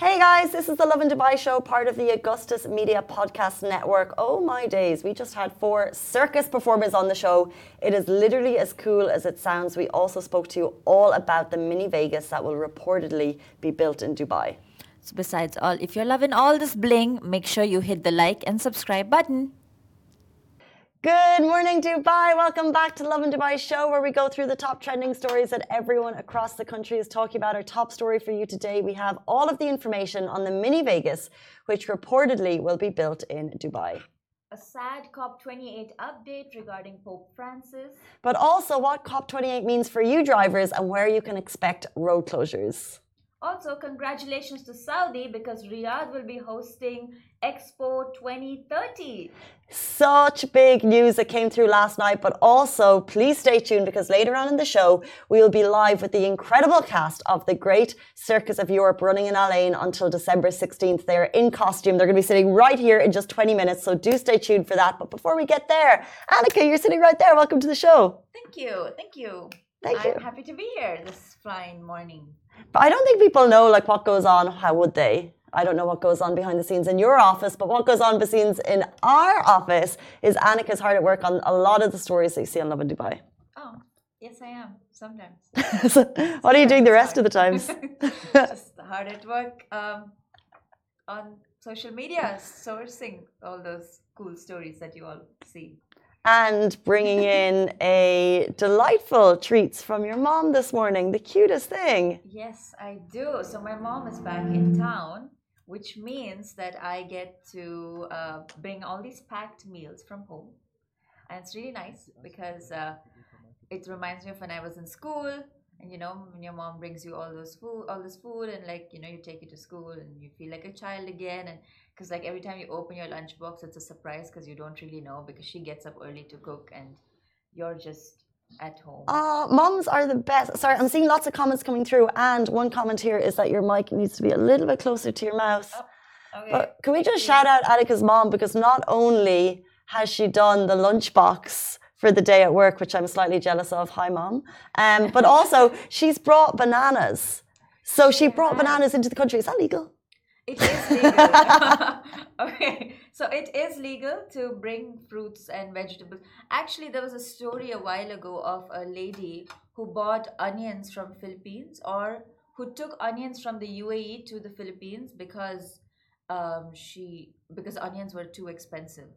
Hey guys, this is the Lovin Dubai show, part of the Augustus Media Podcast Network. Oh my days, we just had four circus performers on the show. It is literally as cool as it sounds. We also spoke to you all about the mini Vegas that will reportedly be built in Dubai. So besides all, if you're loving all this bling, make sure you hit the like and subscribe button. Good morning, Dubai. Welcome back to Lovin Dubai show, where we go through the top trending stories that everyone across the country is talking about. Our top story for you today, we have all of the information on the mini Vegas, which reportedly will be built in Dubai. A sad COP28 update regarding Pope Francis. But also what COP28 means for you drivers and where you can expect road closures. Also, congratulations to Saudi because Riyadh will be hosting Expo 2030. Such big news that came through last night, but also please stay tuned because later on in the show, we will be live with the incredible cast of the Great Circus of Europe running in Al Ain until December 16th. They're in costume. They're going to be sitting right here in just 20 minutes, so do stay tuned for that. But before we get there, Annika, you're sitting right there. Welcome to the show. Thank you. Thank you. Thank I'm you. happy to be here this fine morning. But I don't think people know like what goes on. How would they? I don't know what goes on behind the scenes in your office, but what goes on behind the scenes in our office is Annika's hard at work on a lot of the stories that you see on Lovin Dubai. Oh, yes, I am. Sometimes. so what are you doing the rest of the times? Just hard at work um, on social media, sourcing all those cool stories that you all see. And bringing in a delightful treats from your mom this morning, the cutest thing. Yes, I do. So my mom is back in town, which means that I get to uh, bring all these packed meals from home, and it's really nice because uh, it reminds me of when I was in school. And you know, when your mom brings you all those food, all this food, and like you know, you take it to school, and you feel like a child again. And because like every time you open your lunchbox, it's a surprise because you don't really know because she gets up early to cook, and you're just at home. Oh, moms are the best. Sorry, I'm seeing lots of comments coming through, and one comment here is that your mic needs to be a little bit closer to your mouth. Oh, okay. But can we just shout out Annika's mom because not only has she done the lunchbox for the day at work, which I'm slightly jealous of. Hi, mom. Um, but also she's brought bananas. So she brought bananas into the country. Is that legal? It is legal. okay, so it is legal to bring fruits and vegetables. Actually, there was a story a while ago of a lady who bought onions from Philippines or who took onions from the UAE to the Philippines because um, she because onions were too expensive.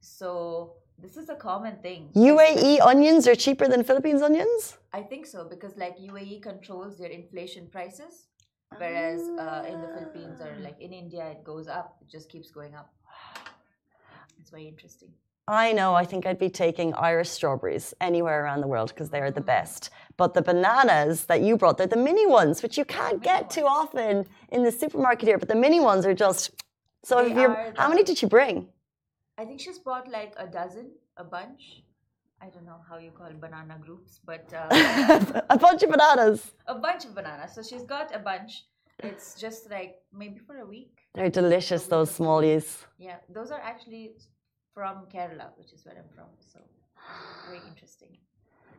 So this is a common thing. UAE onions are cheaper than Philippines onions? I think so because like UAE controls their inflation prices, whereas uh, in the Philippines or like in India it goes up. It just keeps going up. It's very interesting. I know, I think I'd be taking Irish strawberries anywhere around the world because they're the best. But the bananas that you brought, they're the mini ones, which you can't get too often in the supermarket here. But the mini ones are just. So They if you're, are how many did you bring? I think she's bought like a dozen, a bunch. I don't know how you call banana groups, but uh, a bunch of bananas. a bunch of bananas. So she's got a bunch. It's just like maybe for a week. They're delicious, those smallies. Yeah, those are actually from Kerala, which is where I'm from. So very interesting.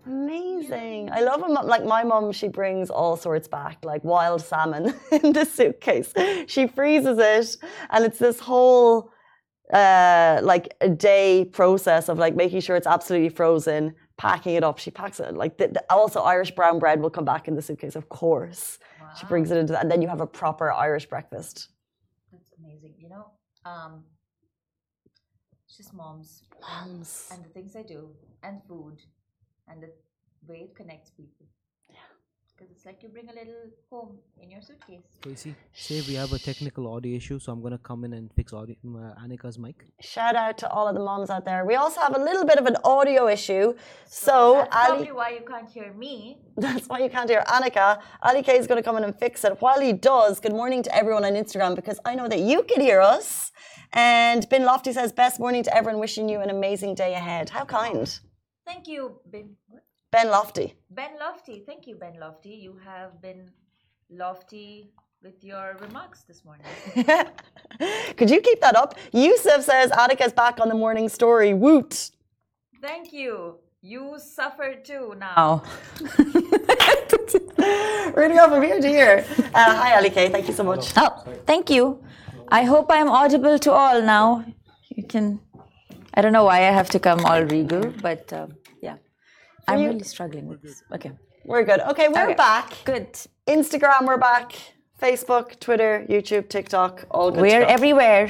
Amazing. I love them. Like my mum, she brings all sorts back, like wild salmon in the suitcase. She freezes it, and it's this whole uh like a day process of like making sure it's absolutely frozen, packing it up. She packs it like the, the- also Irish brown bread will come back in the suitcase, of course. She brings it into that, and then you have a proper Irish breakfast. That's amazing. You know, um, it's just moms moms, and the things I do and food and the way it connects people. Because it's like you bring a little home in your suitcase. Tracy, say we have a technical audio issue, so I'm gonna come in and fix audio, uh, Annika's mic. Shout out to all of the moms out there. We also have a little bit of an audio issue. So, that's Ali. probably why you can't hear me. That's why you can't hear Annika. Ali K is going to come in and fix it. While he does, good morning to everyone on Instagram because I know that you can hear us. And Ben Lofty says, best morning to everyone, wishing you an amazing day ahead. How kind. Thank you, Ben. What? Ben Lofty. Ben Lofty. Thank you, Ben Lofty. You have been lofty with your remarks this morning. Could you keep that up? Yusuf says, Annika's back on the morning story. Woot. Thank you. You suffer too now. Reading off of ear to ear. Uh, hi, Ali K. Thank you so much. Oh, thank you. I hope I'm audible to all now. You can. I don't know why I have to come all regal, but uh, yeah, I'm you- really struggling with this. Okay, We're good. Okay, we're Okay. back. good. Instagram, we're back. Facebook, Twitter, YouTube, TikTok, all good. We're everywhere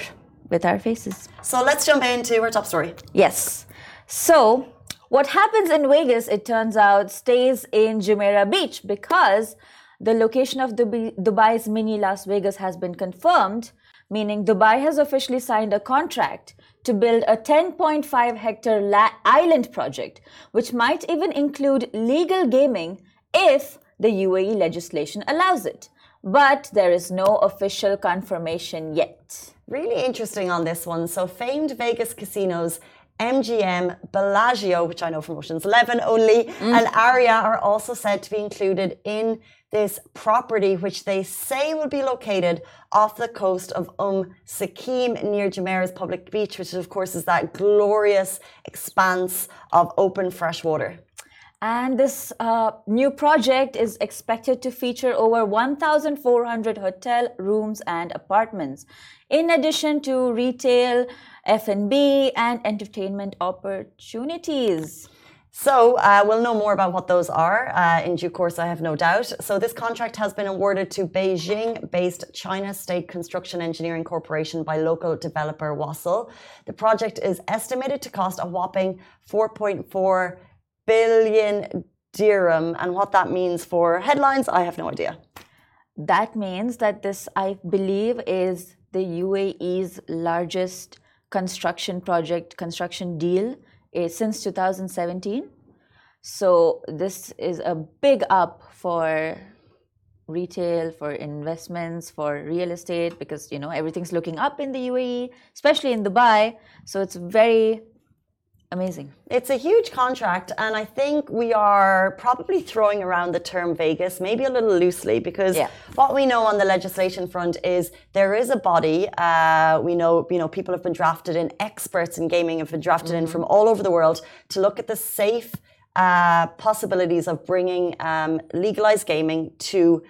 with our faces. So let's jump into our top story. Yes. So, what happens in Vegas, it turns out, stays in Jumeirah Beach because the location of Dubai's mini Las Vegas has been confirmed, meaning Dubai has officially signed a contract to build a 10.5 hectare la- island project, which might even include legal gaming if the UAE legislation allows it. But there is no official confirmation yet. Really interesting on this one. So, famed Vegas casinos, MGM, Bellagio, which I know from Ocean's 11 only, mm. and Aria are also said to be included in this property, which they say will be located off the coast of Um Sakim near Jumeirah's public beach, which of course is that glorious expanse of open fresh water. And this uh, new project is expected to feature over 1,400 hotel rooms and apartments, in addition to retail, F&B, and entertainment opportunities. So uh, we'll know more about what those are uh, in due course, I have no doubt. So this contract has been awarded to Beijing-based China State Construction Engineering Corporation by local developer Wasl. The project is estimated to cost a whopping 4.4 billion dirham, and what that means for headlines, I have no idea. That means that this, I believe, is the UAE's largest construction project, construction deal Eh, since 2017. So this is a big up for retail, for investments, for real estate, because you know everything's looking up in the UAE, especially in Dubai. So it's very amazing. It's a huge contract, and I think we are probably throwing around the term Vegas maybe a little loosely because Yeah. what we know on the legislation front is there is a body. Uh, we know, you know, people have been drafted in, experts in gaming have been drafted in from all over the world to look at the safe uh, possibilities of bringing um, legalized gaming to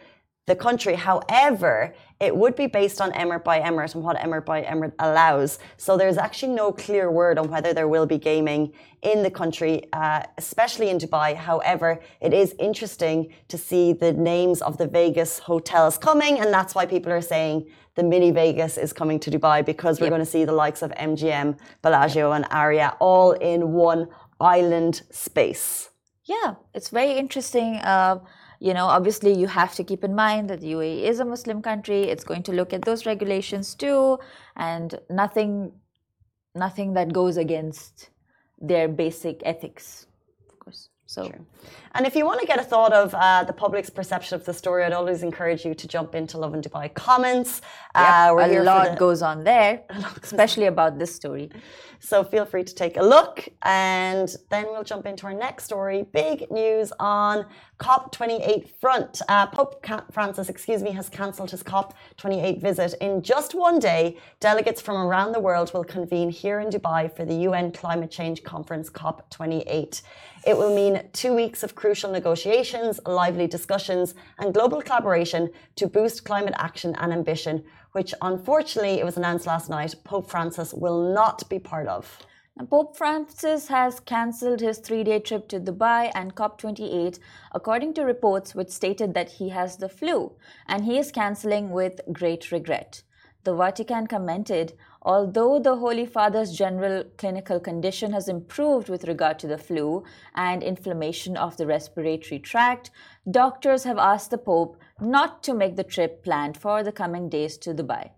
the country. However, it would be based on emirate by emirate and what emirate by emirate allows. So there's actually no clear word on whether there will be gaming in the country, uh, especially in Dubai. However, it is interesting to see the names of the Vegas hotels coming, and that's why people are saying the mini Vegas is coming to Dubai because we're Yep. going to see the likes of MGM, Bellagio, and Aria all in one island space. Yeah, it's very interesting. Uh, you know, obviously, you have to keep in mind that the UAE is a Muslim country. It's going to look at those regulations too, and nothing, nothing that goes against their basic ethics, of course. So, And if you want to get a thought of uh, the public's perception of the story, I'd always encourage you to jump into Lovin Dubai comments. Uh, a lot the- goes on there, especially about this story. So feel free to take a look. And then we'll jump into our next story. Big news on COP28 front. Uh, Pope Francis, excuse me, has cancelled his COP28 visit. In just one day, delegates from around the world will convene here in Dubai for the UN Climate Change Conference COP28. It will mean two weeks of crucial negotiations, lively discussions, and global collaboration to boost climate action and ambition, which unfortunately, it was announced last night, Pope Francis will not be part of. Pope Francis has cancelled his three day trip to Dubai and COP28, according to reports which stated that he has the flu and he is cancelling with great regret. The Vatican commented although the Holy Father's general clinical condition has improved with regard to the flu and inflammation of the respiratory tract, doctors have asked the Pope not to make the trip planned for the coming days to Dubai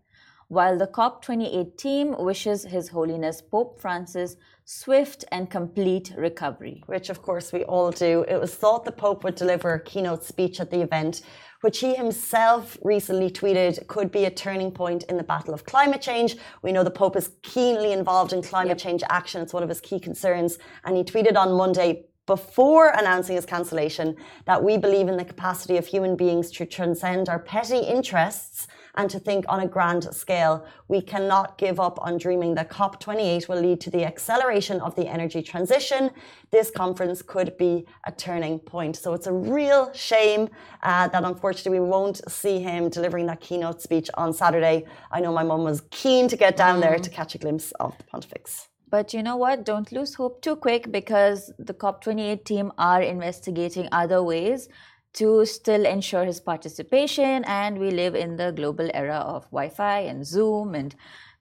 while the COP28 team wishes His Holiness Pope Francis swift and complete recovery. which of course we all do. It was thought the Pope would deliver a keynote speech at the event, which he himself recently tweeted could be a turning point in the battle of climate change. We know the Pope is keenly involved in climate change action, it's one of his key concerns. And he tweeted on Monday before announcing his cancellation that we believe in the capacity of human beings to transcend our petty interests and to think on a grand scale. We cannot give up on dreaming that COP28 will lead to the acceleration of the energy transition. This conference could be a turning point. So it's a real shame uh, that unfortunately we won't see him delivering that keynote speech on Saturday. I know my mum was keen to get down there to catch a glimpse of the pontifex. But you know what? Don't lose hope too quick because the COP28 team are investigating other ways to still ensure his participation. And we live in the global era of Wi Fi and Zoom and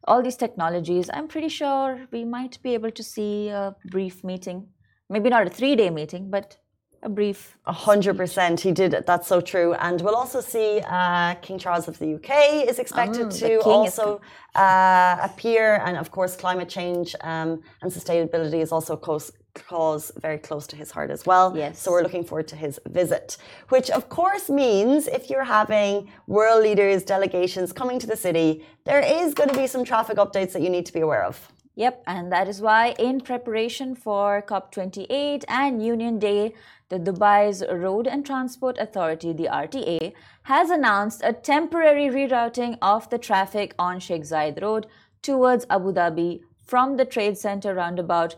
all these technologies. I'm pretty sure we might be able to see a brief meeting. Maybe not a three day meeting, but a brief. A hundred percent, he did it. That's so true. And we'll also see uh, King Charles of the UK is expected Mm, to is also uh, appear, and of course, climate change um, and sustainability is also close, cause very close to his heart as well. Yes. So we're looking forward to his visit, which of course means if you're having world leaders, delegations coming to the city, there is going to be some traffic updates that you need to be aware of. Yep, and that is why, in preparation for COP28 and Union Day, the Dubai's Road and Transport Authority, the RTA, has announced a temporary rerouting of the traffic on Sheikh Zayed Road towards Abu Dhabi from the Trade Center roundabout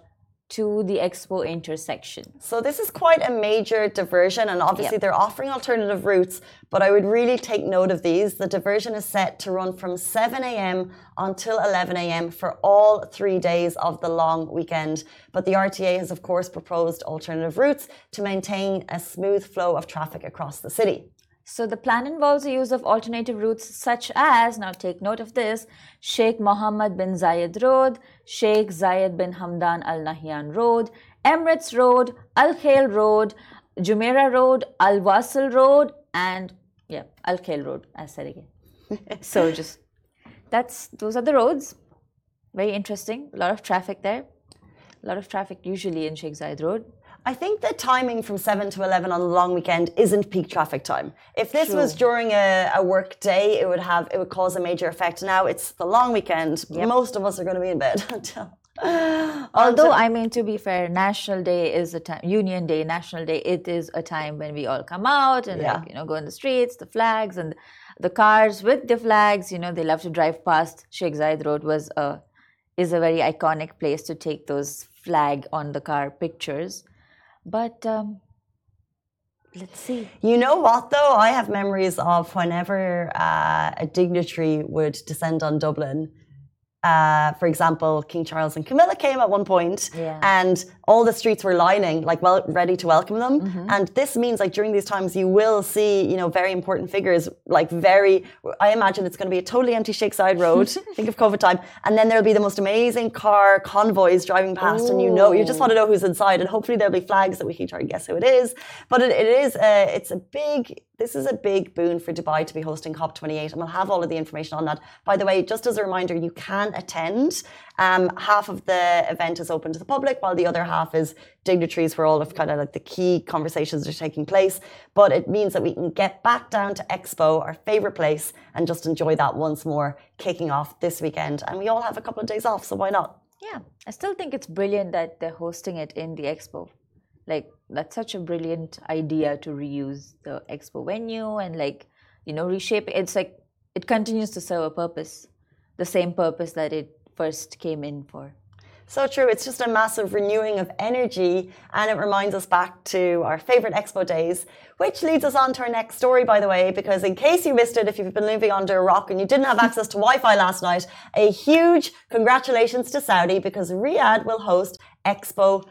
to the Expo intersection. So this is quite a major diversion, and obviously Yep. they're offering alternative routes. But I would really take note of these. The diversion is set to run from 7 a.m. until 11 a.m. for all three days of the long weekend. But the RTA has, of course, proposed alternative routes to maintain a smooth flow of traffic across the city. So the plan involves the use of alternative routes such as, now take note of this, Sheikh Mohammed bin Zayed Road, Sheikh Zayed bin Hamdan Al Nahyan Road, Emirates Road, Al Khail Road, Jumeirah Road, Al Wasl Road, and yeah, Al Khail Road, I said again. so just that's those are the roads. Very interesting. A lot of traffic there. A lot of traffic usually in Sheikh Zayed Road. I think the timing from 7 to 11 on the long weekend isn't peak traffic time. If this was during a, a work day, it would have it would cause a major effect. Now it's the long weekend. Most of us are going to be in bed until. Although, I mean, to be fair, National Day is a time, Union Day, National Day, it is a time when we all come out and, Yeah. like, you know, go in the streets, the flags and the cars with the flags, you know, they love to drive past. Sheikh Zayed Road was a, is a very iconic place to take those flag on the car pictures. But um, let's see. You know what, though? I have memories of whenever uh, a dignitary would descend on Dublin. Uh, for example, King Charles and Camilla came at one point, Yeah. and all the streets were lining, like well, ready to welcome them. Mm-hmm. And this means, like during these times, you will see, you know, very important figures, like very. I imagine it's going to be a totally empty Sheikh Zayed Road. think of COVID time, and then there'll be the most amazing car convoys driving past, and you know, you just want to know who's inside, and hopefully there'll be flags that we can try and guess who it is. But it, it is, uh, it's a big. This is a big boon for Dubai to be hosting COP28, and we'll have all of the information on that. By the way, just as a reminder, you can attend. Um, half of the event is open to the public, while the other half is dignitaries, where all of kind of like the key conversations are taking place. But it means that we can get back down to Expo, our favorite place, and just enjoy that once more, kicking off this weekend. And we all have a couple of days off, so why not? Yeah, I still think it's brilliant that they're hosting it in the expo. Like that's such a brilliant idea to reuse the expo venue and like you know reshape it. It's like it continues to serve a purpose, the same purpose that it first came in for. So true. It's just a massive renewing of energy, and it reminds us back to our favorite expo days, which leads us on to our next story, by the way, because in case you missed it, if you've been living under a rock and you didn't have access to Wi Fi last night, a huge congratulations to Saudi because Riyadh will host Expo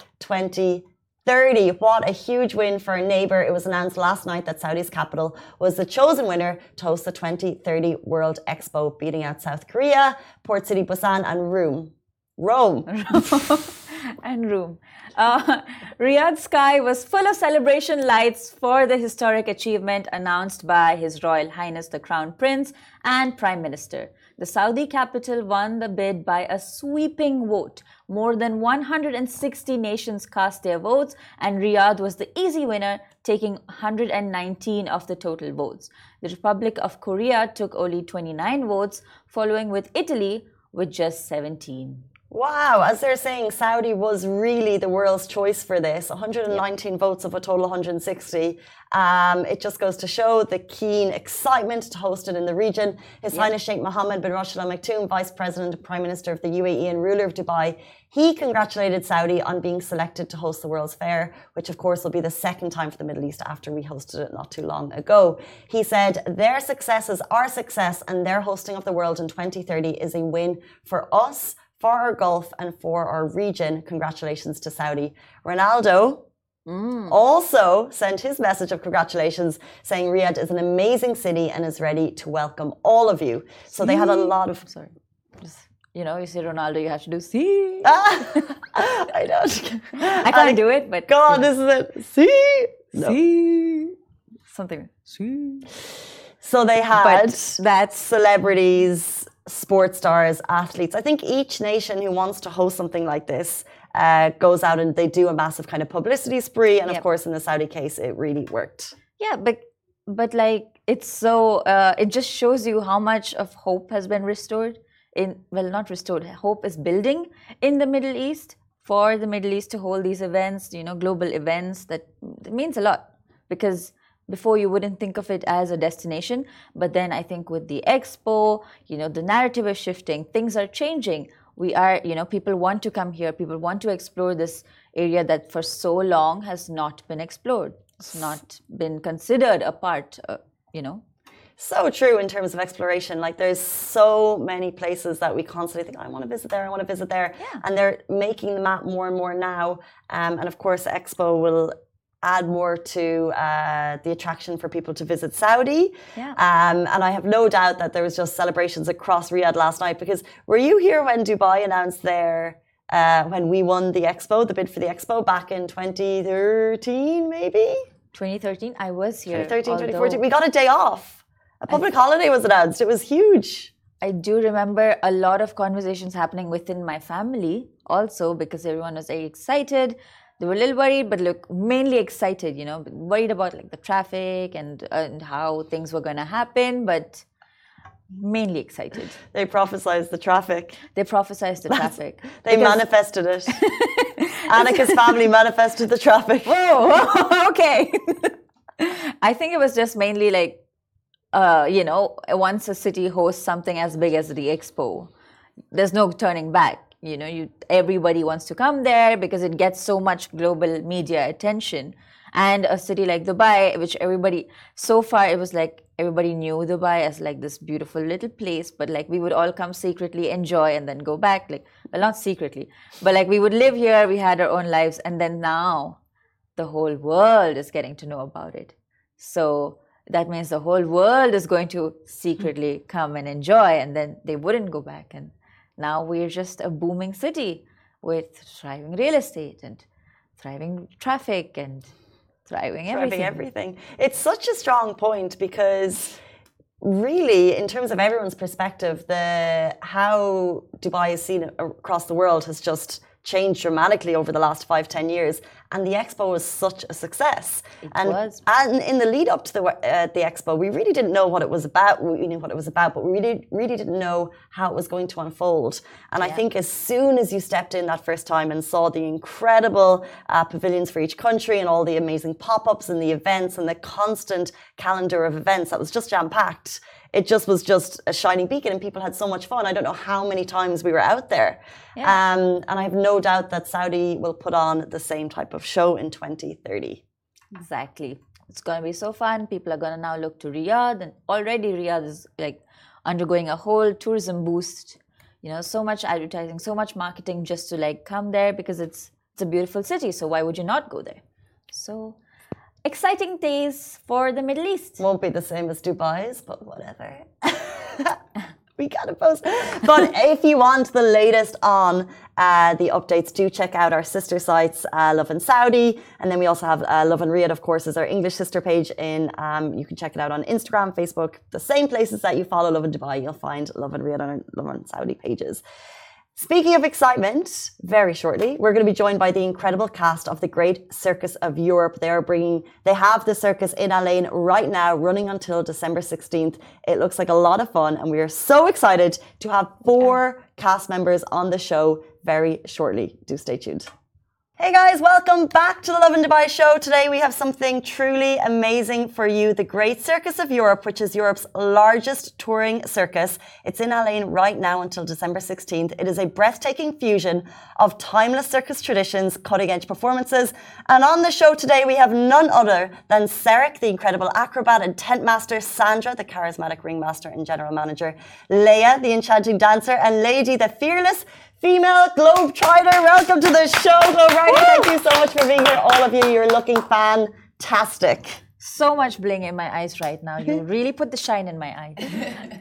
2030. What a huge win for a neighbour. It was announced last night that Saudi's capital was the chosen winner to host the 2030 World Expo, beating out South Korea, Port City Busan, and Rome. Rome. and room. Uh, sky was full of celebration lights for the historic achievement announced by His Royal Highness the Crown Prince and Prime Minister. The Saudi capital won the bid by a sweeping vote. More than 160 nations cast their votes, and Riyadh was the easy winner, taking 119 of the total votes. The Republic of Korea took only 29 votes, following with Italy with just 17. Wow, as they're saying, Saudi was really the world's choice for this. 119 votes of a total 160. Um, it just goes to show the keen excitement to host it in the region. His Highness Sheikh Mohammed bin Rashid Al Maktoum, Vice President and Prime Minister of the UAE and ruler of Dubai, he congratulated Saudi on being selected to host the World's Fair, which of course will be the second time for the Middle East after we hosted it not too long ago. He said, Their success is our success, and their hosting of the world in 2030 is a win for us for our Gulf and for our region. Congratulations to Saudi. Ronaldo also sent his message of congratulations, saying Riyadh is an amazing city and is ready to welcome all of you. So they had a lot of. Sorry. You know, you say Ronaldo, you have to do see. I don't. I can't do it, but Go on, this is it. See? No. see something. Hmm. So they had But that's celebrities, sports stars, athletes. I think each nation who wants to host something like this uh, goes out and they do a massive kind of publicity spree. And of course, in the Saudi case, it really worked. yeah, but but like it's so uh, it just shows you how much of hope has been restored in well not restored hope is building in the Middle East for the Middle East to hold these events you know global events that it means a lot because before you wouldn't think of it as a destination but then I think with the expo you know the narrative is shifting things are changing we are you know people want to come here people want to explore this area that for so long has not been explored it's not been considered a part uh, you know So true in terms of exploration. Like there's so many places that we constantly think, I want to visit there, I want to visit there. Yeah. And they're making the map more and more now. Um, and of course, Expo will add more to uh, the attraction for people to visit Saudi. Yeah. Um, and I have no doubt that there was just celebrations across Riyadh last night because were you here when Dubai announced their uh, when we won the expo, the bid for the expo back in 2013, maybe 2013 i was here 2013, 2014. We got a day off. A public holiday was announced. It was huge. i do remember a lot of conversations happening within my family also because everyone was very excited they were a little worried but look mainly excited you know worried about like the traffic and, and how things were going to happen but mainly excited They prophesized the traffic. they prophesized the traffic They Because- manifested it. Annika's family manifested the traffic. Oh, okay. I think it was just mainly like, uh, you know, once a city hosts something as big as the expo, there's no turning back. You know, you everybody wants to come there because it gets so much global media attention. And a city like Dubai, which everybody so far it was like everybody knew Dubai as like this beautiful little place, but like we would all come secretly enjoy and then go back. Like well, not secretly, but like we would live here, we had our own lives, and then now the whole world is getting to know about it. So that means the whole world is going to secretly come and enjoy, and then they wouldn't go back. And now we're just a booming city with thriving real estate and thriving traffic and thriving everything. Driving everything. It's such a strong point because really in terms of everyone's perspective the how dubai is seen across the world has just changed dramatically over the last five ten years and the expo was such a success. It and, was. and in the lead up to the uh, the expo we really didn't know what it was about. We knew what it was about but we really really didn't know how it was going to unfold. And i think as soon as you stepped in that first time and saw the incredible uh, pavilions for each country and all the amazing pop-ups and the events and the constant calendar of events that was just jam-packed it just was just a shining beacon and people had so much fun. I don't know how many times we were out there. Yeah. um, and i have no doubt that saudi will put on the same type of show in 2030 Exactly. It's going to be so fun. People are going to now look to Riyadh, and already Riyadh is like undergoing a whole tourism boost. You know, so much advertising, so much marketing just to like come there because it's it's a beautiful city. So why would you not go there? So exciting days for the Middle East. won't be the same as Dubai's, but whatever. we gotta post. But if you want the latest on uh, the updates, do check out our sister sites, uh, Lovin Saudi, and then we also have uh, Lovin Riyadh, of course, is our English sister page. In um, you can check it out on Instagram, Facebook, the same places that you follow Lovin Dubai. You'll find Lovin Riyadh on our Lovin Saudi pages. Speaking of excitement, very shortly, we're going to be joined by the incredible cast of the Great Circus of Europe. They are bringing, they have the circus in Al Ain right now, running until December 16th. It looks like a lot of fun, and we are so excited to have four cast members on the show very shortly. Do stay tuned. Hey guys, welcome back to the Lovin Dubai show. Today we have something truly amazing for you. The Great Circus of Europe, which is Europe's largest touring circus. It's in Al Ain right now until December 16th. It is a breathtaking fusion of timeless circus traditions, cutting edge performances. And on the show today, we have none other than Serik, the incredible acrobat and tent master, Sandra, the charismatic ringmaster and general manager, Leia, the enchanting dancer, and Lady, the fearless female Globe Trotter. Welcome to the show, Globe Trotter. Thank you so much for being here, all of you. You're looking fantastic. So much bling in my eyes right now. You really put the shine in my eyes.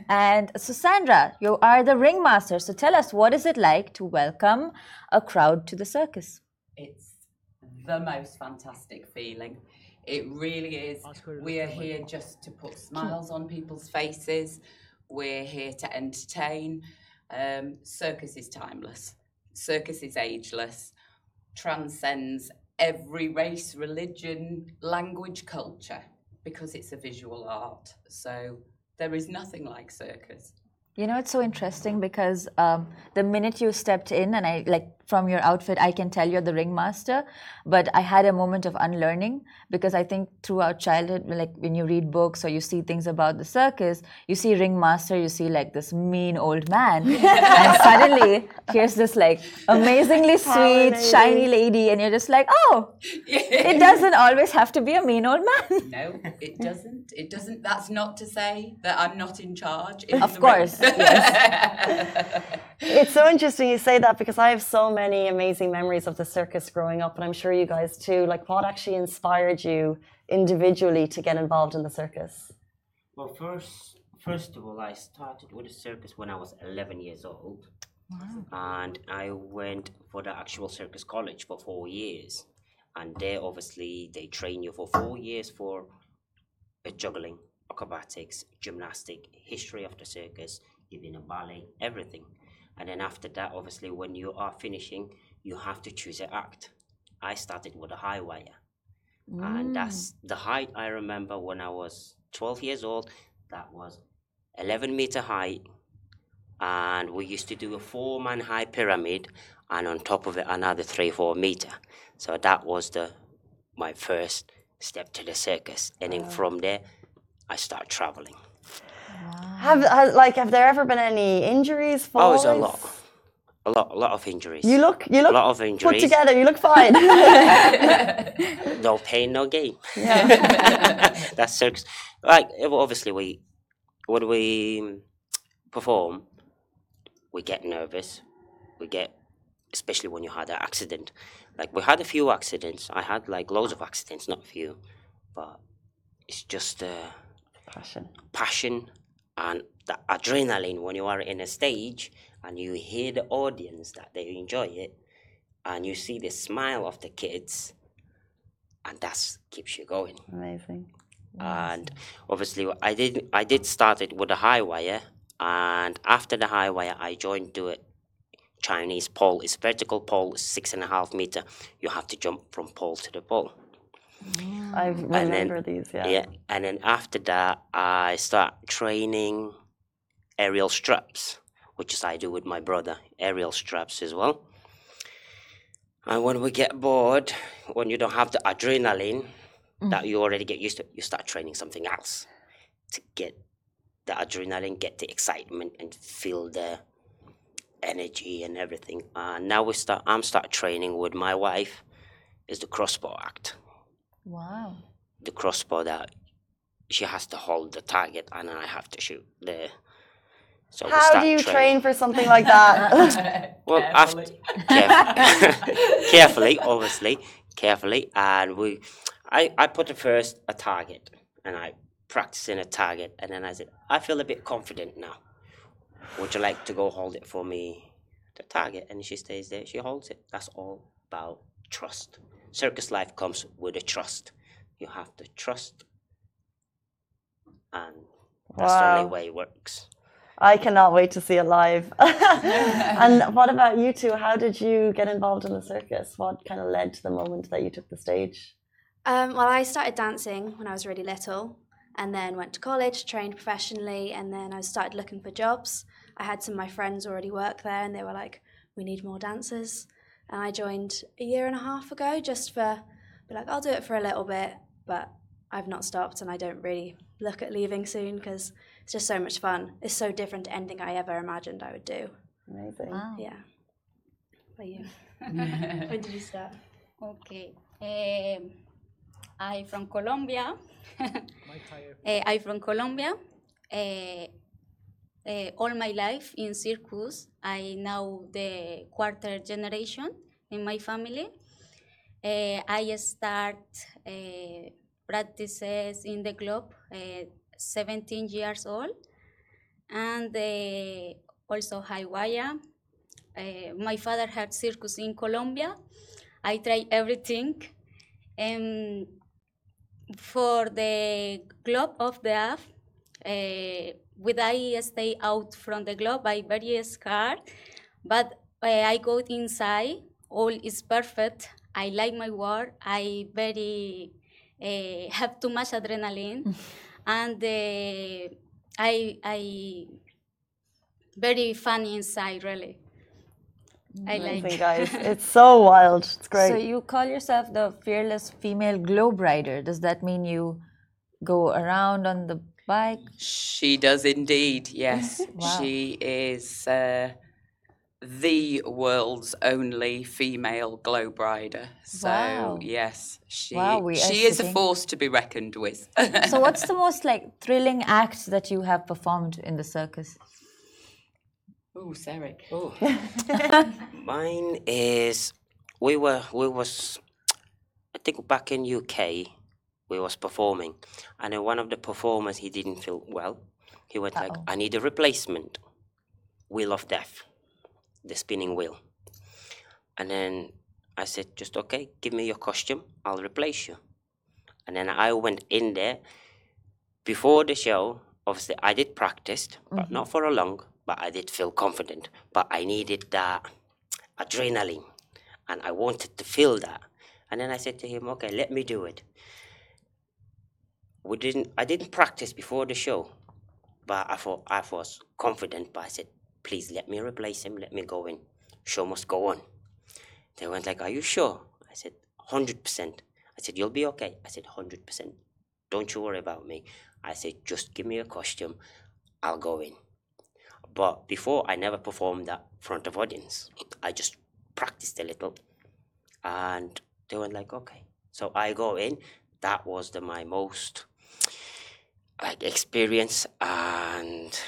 and so, Sandra, you are the ringmaster. So, tell us what is it like to welcome a crowd to the circus? It's the most fantastic feeling. It really is. We are here just to put smiles on people's faces. We're here to entertain. Um, circus is timeless. Circus is ageless, transcends every race, religion, language, culture, because it's a visual art. So there is nothing like circus. You know, it's so interesting because um, the minute you stepped in, and I like from your outfit, I can tell you're the ringmaster. But I had a moment of unlearning because I think throughout childhood, like when you read books or you see things about the circus, you see ringmaster, you see like this mean old man, and suddenly here's this like amazingly sweet, lady. shiny lady, and you're just like, oh, it doesn't always have to be a mean old man. No, it doesn't. It doesn't. That's not to say that I'm not in charge. in Of the course, ring. It's so interesting you say that because I have so many amazing memories of the circus growing up, and I'm sure you guys too. Like, what actually inspired you individually to get involved in the circus? Well, first, first of all, I started with the circus when I was 11 years old, and I went for the actual circus college for four years. And there, obviously, they train you for four years for uh, juggling, acrobatics, gymnastic, history of the circus, even a ballet, everything. And then after that, obviously, when you are finishing, you have to choose an act. I started with a high wire and mm. that's the height I remember when I was 12 years old. That was 11 meter high, and we used to do a four man high pyramid, and on top of it another three four meter. So that was the my first step to the circus, and then from there I start traveling. Have, has, like, have there ever been any injuries? Oh, it's a lot, a lot, a lot of injuries. You look, you look a lot of injuries. put together. You look fine. no pain, no gain. yeah. That's circus. Like obviously we when we perform, we get nervous. We get especially when you had an accident. Like we had a few accidents. I had like loads of accidents, not a few, but it's just uh, Passion. passion and the adrenaline when you are in a stage and you hear the audience that they enjoy it and you see the smile of the kids and that keeps you going. Amazing. and obviously I did I did start it with a high wire and after the high wire I joined to it. Chinese pole it's vertical pole six and a half meter. You have to jump from pole to the pole mm. I then- remember these. Yeah. yeah and then after that I start training aerial straps which is I do with my brother aerial straps as well and when we get bored when you don't have the adrenaline mm. that you already get used to you start training something else to get the adrenaline get the excitement and feel the energy and everything and now we start i'm start training with my wife is the crossbow act Wow. the crossbow that she has to hold the target and then I have to shoot the. So we How start do you training. train for something like that? Well, after Carefully. caref- carefully, obviously, carefully, and we, I, I put it first a target, and I practicing a target, and then I said, I feel a bit confident now. Would you like to go hold it for me, the target? And she stays there. She holds it. That's all about trust. Circus life comes with a trust. You have to trust, and that's the only way it works. I cannot wait to see it live. and what about you two? How did you get involved in the circus? What kind of led to the moment that you took the stage? Um, well, I started dancing when I was really little and then went to college, trained professionally, and then I started looking for jobs. I had some of my friends already work there and they were like, we need more dancers. And I joined a year and a half ago just for, be like, I'll do it for a little bit, but I've not stopped and I don't really look at leaving soon because it's just so much fun. It's so different to anything I ever imagined I would do. Amazing. Wow. Yeah. But you? when did you start? Okay. Um, I'm from Colombia. Eh, I'm from Colombia. Eh, eh, all my life in circus, I know the quarter generation in my family. Eh, I start eh, practices in the club eh, 17 years old, and eh, also Hawaii. Eh, my father had circus in Colombia. I try everything. Um, for the globe of the app, uh, when I stay out from the globe, I very scared, but uh, I go inside. All is perfect. I like my work. I very uh, have too much adrenaline, and uh, I I very funny inside really. I Amazing, like. guys. It's so wild. It's great. So you call yourself the fearless female globe rider. Does that mean you go around on the bike? She does indeed, yes. Wow. She is uh, the world's only female globe rider. So, Wow. yes, she, Wow, we are she is a force to be reckoned with. so what's the most like thrilling act that you have performed in the circus? Oh, Sarah. Oh. Mine is we were we was I think back in UK we was performing and then one of the performers he didn't feel well. He went like Uh-oh. I need a replacement wheel of death, the spinning wheel. And then I said just okay, give me your costume, I'll replace you. And then I went in there before the show. Obviously, I did practice, but mm-hmm. not for a long. But I did feel confident. But I needed that adrenaline, and I wanted to feel that. And then I said to him, "Okay, let me do it." We didn't. I didn't practice before the show, but I thought I was confident. But I said, "Please let me replace him. Let me go in. Show must go on." They went like, "Are you sure?" I said, 100 percent." I said, "You'll be okay." I said, 100 percent. Don't you worry about me. I said, just give me a costume, I'll go in. But before, I never performed that front of audience. I just practiced a little, and they went like, okay. So I go in. That was the my most like experience and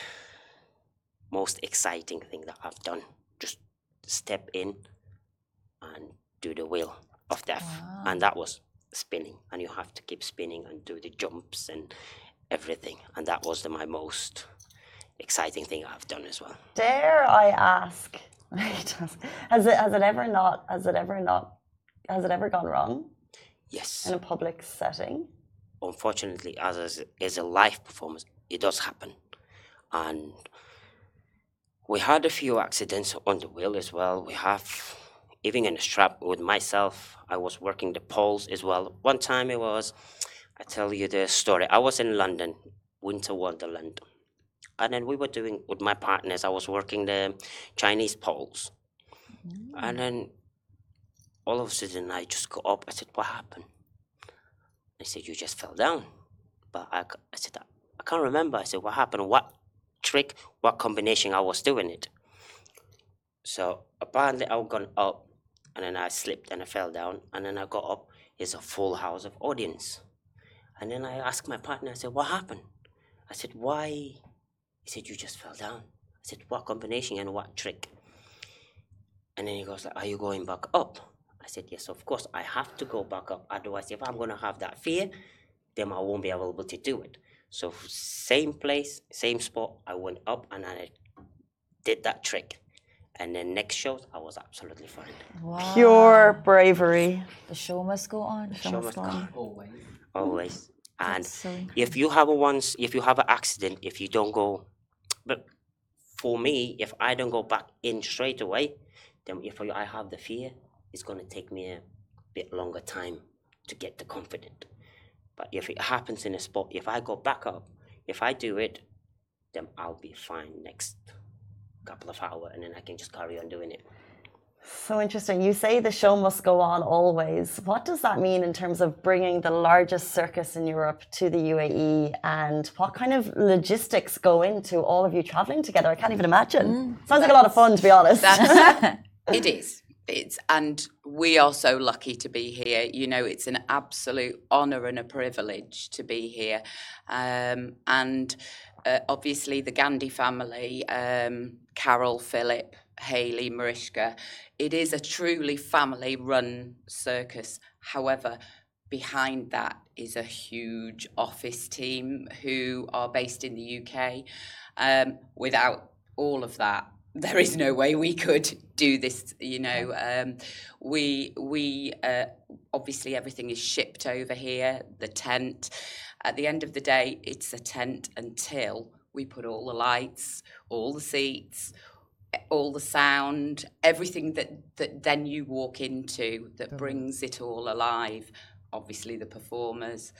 most exciting thing that I've done. Just step in and do the wheel of death, and that was spinning, and you have to keep spinning and do the jumps and everything, and that was the my most exciting thing I've done as well. Dare I ask? has it has it ever not has it ever not has it ever gone wrong Yes, in a public setting? Unfortunately, as as a live performance, it does happen, and we had a few accidents on the wheel as well. We have even in the strap with myself. I was working the poles as well. One time it was, I tell you the story. I was in London, Winter Wonderland, and then we were doing with my partners. I was working the Chinese poles, and mm. then all of a sudden I just got up. I said, "What happened?" They said, You just fell down. But I said, I can't remember. I said, What happened? What trick? What combination I was doing it? So apparently I gone up and then I slipped and I fell down. And then I got up. It's a full house of audience. And then I asked my partner, I said, What happened? I said, Why? He said, You just fell down. I said, What combination and what trick? And then he goes, Are you going back up? I said, Yes, of course. I have to go back up. Otherwise, if I'm going to have that fear, then I won't be able to do it. So, same place, same spot, I went up and I did that trick. And then next shows, I was absolutely fine. Wow. Pure bravery. The show must go on. Show must go on. Always. Always. And so if you have a once, if you have an accident, if you don't go, but for me, if I don't go back in straight away, then if I have the fear, it's going to take me a bit longer time to get the confident. But if it happens in a spot, if I go back up, if I do it, then I'll be fine next couple of hours, and then I can just carry on doing it. So interesting. You say the show must go on always. What does that mean in terms of bringing the largest circus in Europe to the UAE? And what kind of logistics go into all of you traveling together? I can't even imagine. Mm. Sounds like a lot of fun, to be honest. It is. It's and we are so lucky to be here. You know, it's an absolute honour and a privilege to be here. Um, and uh, obviously, the Gandey family, um, Carol, Philip, Haley, Mariska, it is a truly family-run circus. However, behind that is a huge office team who are based in the UK. Um, without all of that, there is no way we could do this. You know, um, we we uh, obviously everything is shipped over here. The tent. At the end of the day, it's a tent until we put all the lights, all the seats, all the sound, everything that that then you walk into that brings it all alive. Obviously, the performers,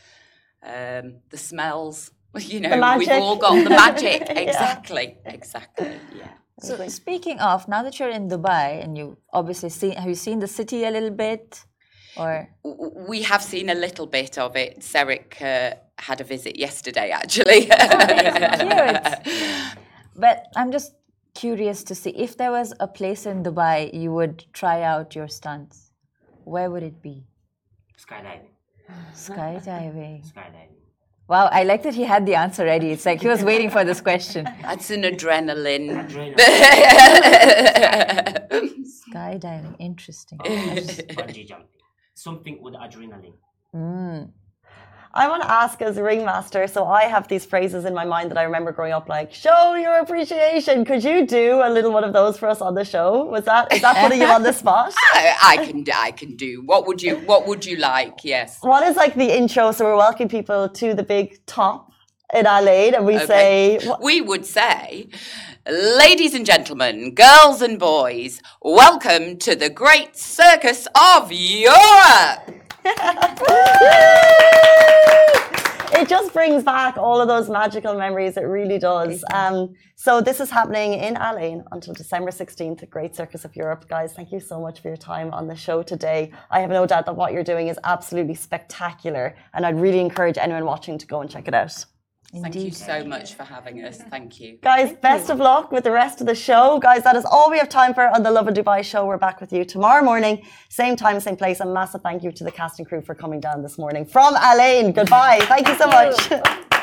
um, the smells. You know, we've all got the magic. Yeah. Exactly, exactly. Yeah. So speaking of, now that you're in Dubai and you obviously seen, have you seen the city a little bit, or We have seen a little bit of it. Seric uh, had a visit yesterday, actually. But I'm just curious to see if there was a place in Dubai you would try out your stunts. Where would it be? Skydiving. Skydiving. Skydiving. Wow, I like that he had the answer ready. It's like he was waiting for this question. That's an adrenaline. Skydiving, interesting. Bungee jumping. Something with adrenaline. Mm. I want to ask as a ringmaster, so I have these phrases in my mind that I remember growing up, like "show your appreciation." Could you do a little one of those for us on the show? Was that is that putting you on the spot? I, I can, I can do. What would you, what would you like? Yes. What is like the intro? So we're welcoming people to the big top in Adelaide, and we Okay. say, We would say, ladies and gentlemen, girls and boys, welcome to the great circus of Europe. It just brings back all of those magical memories. It really does. Um, so this is happening in Al Ain until December 16th, Great Circus of Europe. Guys, thank you so much for your time on the show today. I have no doubt that what you're doing is absolutely spectacular, and I'd really encourage anyone watching to go and check it out. Thank you so much for having us. Thank you. Guys, best of luck with the rest of the show. Guys, that is all we have time for on the Lovin Dubai show. We're back with you tomorrow morning, same time, same place. A massive thank you to the cast and crew for coming down this morning from Al Ain. Goodbye. Thank you so much.